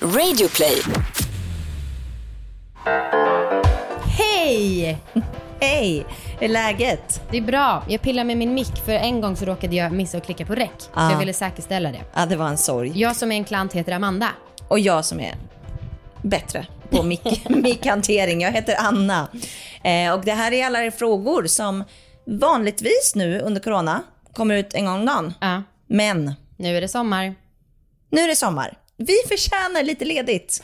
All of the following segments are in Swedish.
Radioplay. Hej! Hej! Hur är läget? Det är bra. Jag pillar med min mick för en gång så råkade jag missa att klicka på räck. Så Ah. jag ville säkerställa det. Ja, det var en sorg. Jag som är en klant heter Amanda. Och jag som är bättre på mick- mickhantering. Jag heter Anna. Eh, och det här är alla frågor som vanligtvis nu under corona kommer ut en gång om dagen. Ja. Men Nu är det sommar. nu är det sommar. Vi förtjänar lite ledigt.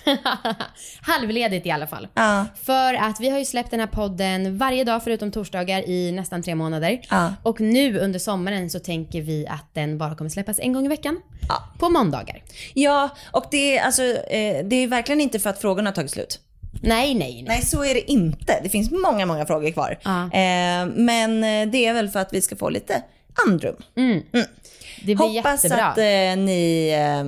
Halvledigt i alla fall. Ja. För att vi har ju släppt den här podden varje dag förutom torsdagar i nästan tre månader. Ja. Och nu under sommaren så tänker vi att den bara kommer släppas en gång i veckan. Ja. På måndagar. Ja, och det är, alltså, eh, det är verkligen inte för att frågorna har tagit slut. Nej, nej, nej. Nej, så är det inte. Det finns många, många frågor kvar. Ja. Eh, men eh, det är väl för att vi ska få lite andrum. Det blir Hoppas jättebra. att, eh, ni, eh,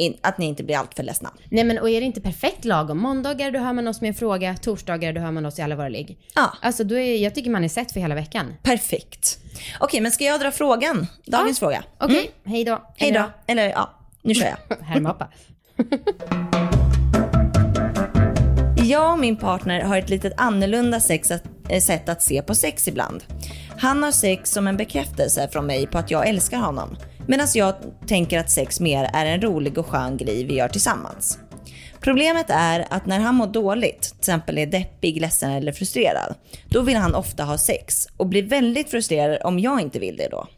in, att ni inte blir alltför ledsna. Nej men och är det inte perfekt lagom? Måndagar då hör man oss med en fråga, torsdagar då hör man oss i alla våra ligg. Ja. Alltså då är, jag tycker man är sett för hela veckan. Perfekt. Okej, men ska jag dra frågan? Dagens fråga. Okej, hej då. Hej då. Eller ja, nu kör jag. Härmappa. Jag och min partner har ett litet annorlunda sex att, eh, sätt att se på sex ibland. Han har sex som en bekräftelse från mig på att jag älskar honom. Medan jag tänker att sex mer är en rolig och skön grej vi gör tillsammans. Problemet är att när han mår dåligt, till exempel är deppig, ledsen eller frustrerad, då vill han ofta ha sex och blir väldigt frustrerad om jag inte vill det då.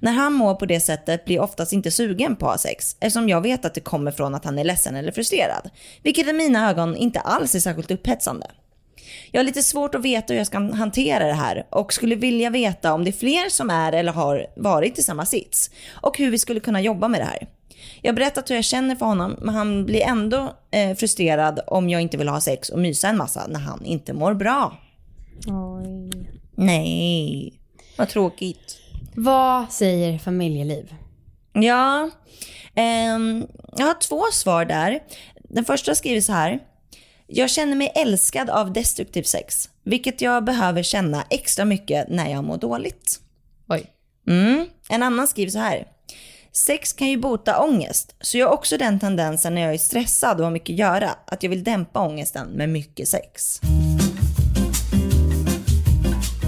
När han mår på det sättet blir jag oftast inte sugen på att ha sex eftersom jag vet att det kommer från att han är ledsen eller frustrerad. Vilket i mina ögon inte alls är särskilt upphetsande. Jag har lite svårt att veta hur jag ska hantera det här och skulle vilja veta om det är fler som är eller har varit i samma sits och hur vi skulle kunna jobba med det här. Jag har berättat hur jag känner för honom men han blir ändå eh, frustrerad om jag inte vill ha sex och mysa en massa när han inte mår bra. Oj. Nej, vad tråkigt. Vad säger familjeliv? Ja, ehm, jag har två svar där. Den första skriver så här. Jag känner mig älskad av destruktiv sex, vilket jag behöver känna extra mycket när jag mår dåligt. Oj. Mm. En annan skriver så här. Sex kan ju bota ångest, så jag har också den tendensen när jag är stressad och har mycket att göra, att jag vill dämpa ångesten med mycket sex.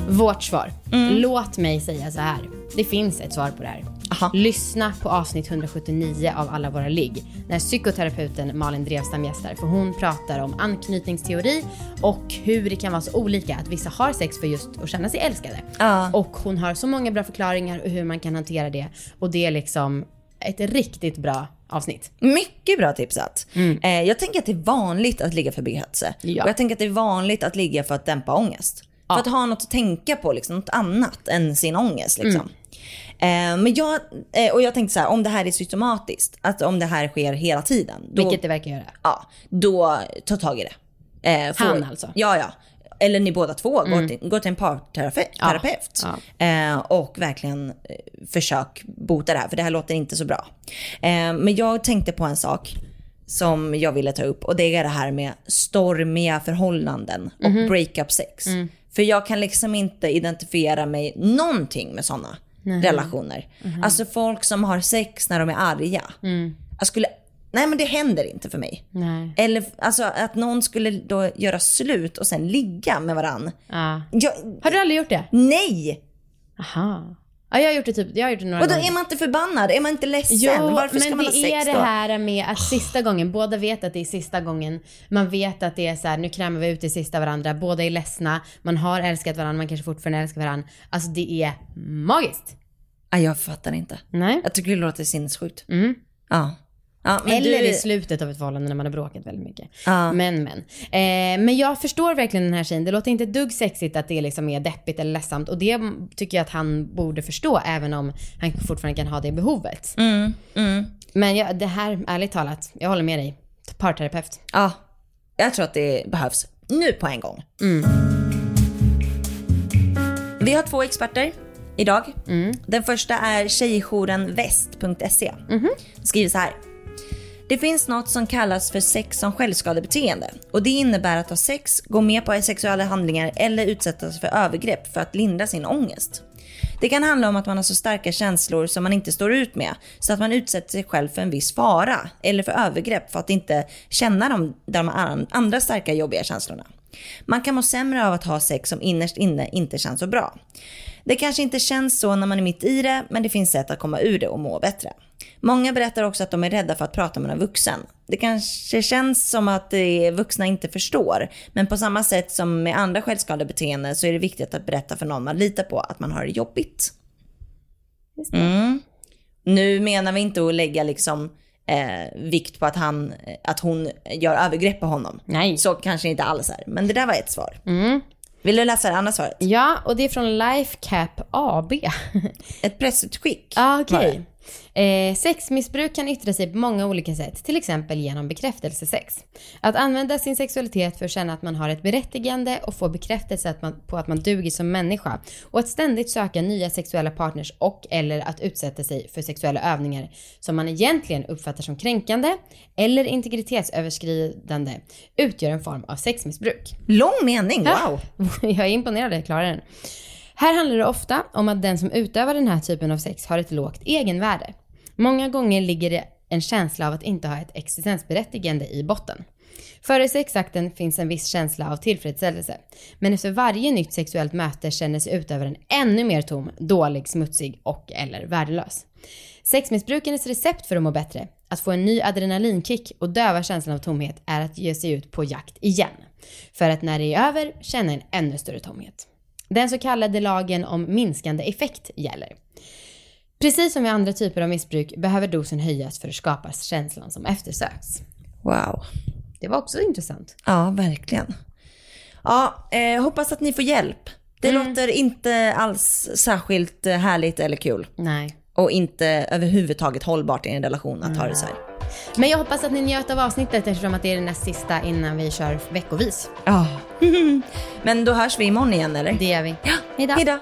Vårt svar. Låt mig säga så här. Det finns ett svar på det här. Aha. Lyssna på avsnitt 179 av alla våra ligg när psykoterapeuten Malin Drevstam gästar för hon pratar om anknytningsteori och hur det kan vara så olika att vissa har sex för just att känna sig älskade. Ja. Och hon har så många bra förklaringar och hur man kan hantera det och det är liksom ett riktigt bra avsnitt. Mycket bra tipsat. Eh, jag tänker att det är vanligt att ligga för begynnelse. Ja. Och jag tänker att det är vanligt att ligga för att dämpa ångest. För att ha något att tänka på, liksom, något annat än sin ångest. Liksom. Eh, men jag, eh, och jag tänkte så här, om det här är systematiskt, att om det här sker hela tiden. Då, Vilket det verkar göra. Ja, då ta tag i det. Eh, få- Han alltså? Ja, ja. Eller ni båda två, gå, till, gå till en parterapeut terapeut. Eh, och verkligen eh, försök bota det här, för det här låter inte så bra. Eh, men jag tänkte på en sak som jag ville ta upp och det är det här med stormiga förhållanden och breakup sex. För jag kan liksom inte identifiera mig någonting med sådana relationer. Alltså folk som har sex när de är arga. Jag skulle, nej men det händer inte för mig. Nej. Eller alltså att någon skulle då göra slut och sen ligga med varann. Ja. Jag, Har du aldrig gjort det? nej! Aha. Ja, jag har gjort det typ, jag har gjort det några Och då gånger. är man inte förbannad? Är man inte ledsen? Jo, Varför ska men man det ha sex är det då? här med att sista gången, båda vet att det är sista gången. Man vet att det är så här, nu krämar vi ut i sista varandra, båda är ledsna, man har älskat varandra, man kanske fortfarande älskar varandra. Alltså det är magiskt. Nej, jag fattar inte. Nej. Jag tycker det låter sinnessjukt. Mm. Ja. Ja Eller du, i slutet av ett förhållande när man har bråkat väldigt mycket. Ja. Men men. Eh, men jag förstår verkligen den här tjejen. Det låter inte ett dugg sexigt att det liksom är deppigt eller ledsamt. Och det tycker jag att han borde förstå även om han fortfarande kan ha det behovet. Mm, mm. Men jag, det här, ärligt talat, jag håller med dig. Parterapeut. Ja, jag tror att det behövs nu på en gång. Mm. Vi har två experter idag. Mm. Den första är tjejjourenväst.se. Mhm. Skriver så här. Det finns något som kallas för sex som självskadebeteende och det innebär att ha sex, gå med på sexuella handlingar eller utsättas för övergrepp för att lindra sin ångest. Det kan handla om att man har så starka känslor som man inte står ut med, så att man utsätter sig själv för en viss fara eller för övergrepp för att inte känna de, de andra starka jobbiga känslorna. Man kan må sämre av att ha sex som innerst inne inte känns så bra. Det kanske inte känns så när man är mitt i det, men det finns sätt att komma ur det och må bättre. Många berättar också att de är rädda för att prata med en vuxen. Det kanske känns som att vuxna inte förstår, men på samma sätt som med andra självskadebeteenden så är det viktigt att berätta för någon man litar på att man har det jobbigt. Mm. Nu menar vi inte att lägga liksom eh, vikt på att, han, att hon gör övergrepp på honom. Nej. Så kanske inte alls är. Men det där var ett svar. Mm. Vill du läsa det andra svaret? Ja, och det är från Lifecap AB. Ett pressutskick. Ah. Okay. Eh, sexmissbruk kan yttra sig på många olika sätt, till exempel genom bekräftelsesex. Att använda sin sexualitet för att känna att man har ett berättigande och få bekräftelse att man, på att man duger som människa och att ständigt söka nya sexuella partners och eller att utsätta sig för sexuella övningar som man egentligen uppfattar som kränkande eller integritetsöverskridande utgör en form av sexmissbruk. Lång mening, wow! Jag är imponerad, jag klarar den. Här handlar det ofta om att den som utövar den här typen av sex har ett lågt egenvärde. Många gånger ligger det en känsla av att inte ha ett existensberättigande i botten. Före sexakten finns en viss känsla av tillfredsställelse. Men efter varje nytt sexuellt möte känner sig utövaren ännu mer tom, dålig, smutsig och eller värdelös. Sexmissbrukarens recept för att må bättre, att få en ny adrenalinkick och döva känslan av tomhet är att ge sig ut på jakt igen. För att när det är över känna en ännu större tomhet. Den så kallade lagen om minskande effekt gäller. Precis som vid andra typer av missbruk behöver dosen höjas för att skapa känslan som eftersöks. Wow. Det var också intressant. Ja, verkligen. Ja, eh, hoppas att ni får hjälp. Det mm. låter inte alls särskilt eh, härligt eller kul. Nej. Och inte överhuvudtaget hållbart i en relation att ha det så här. Men jag hoppas att ni njöt av avsnittet eftersom att det är det näst sista innan vi kör veckovis. Ja. Men då hörs vi imorgon igen eller? Det gör vi. Ja, hejdå. hejdå.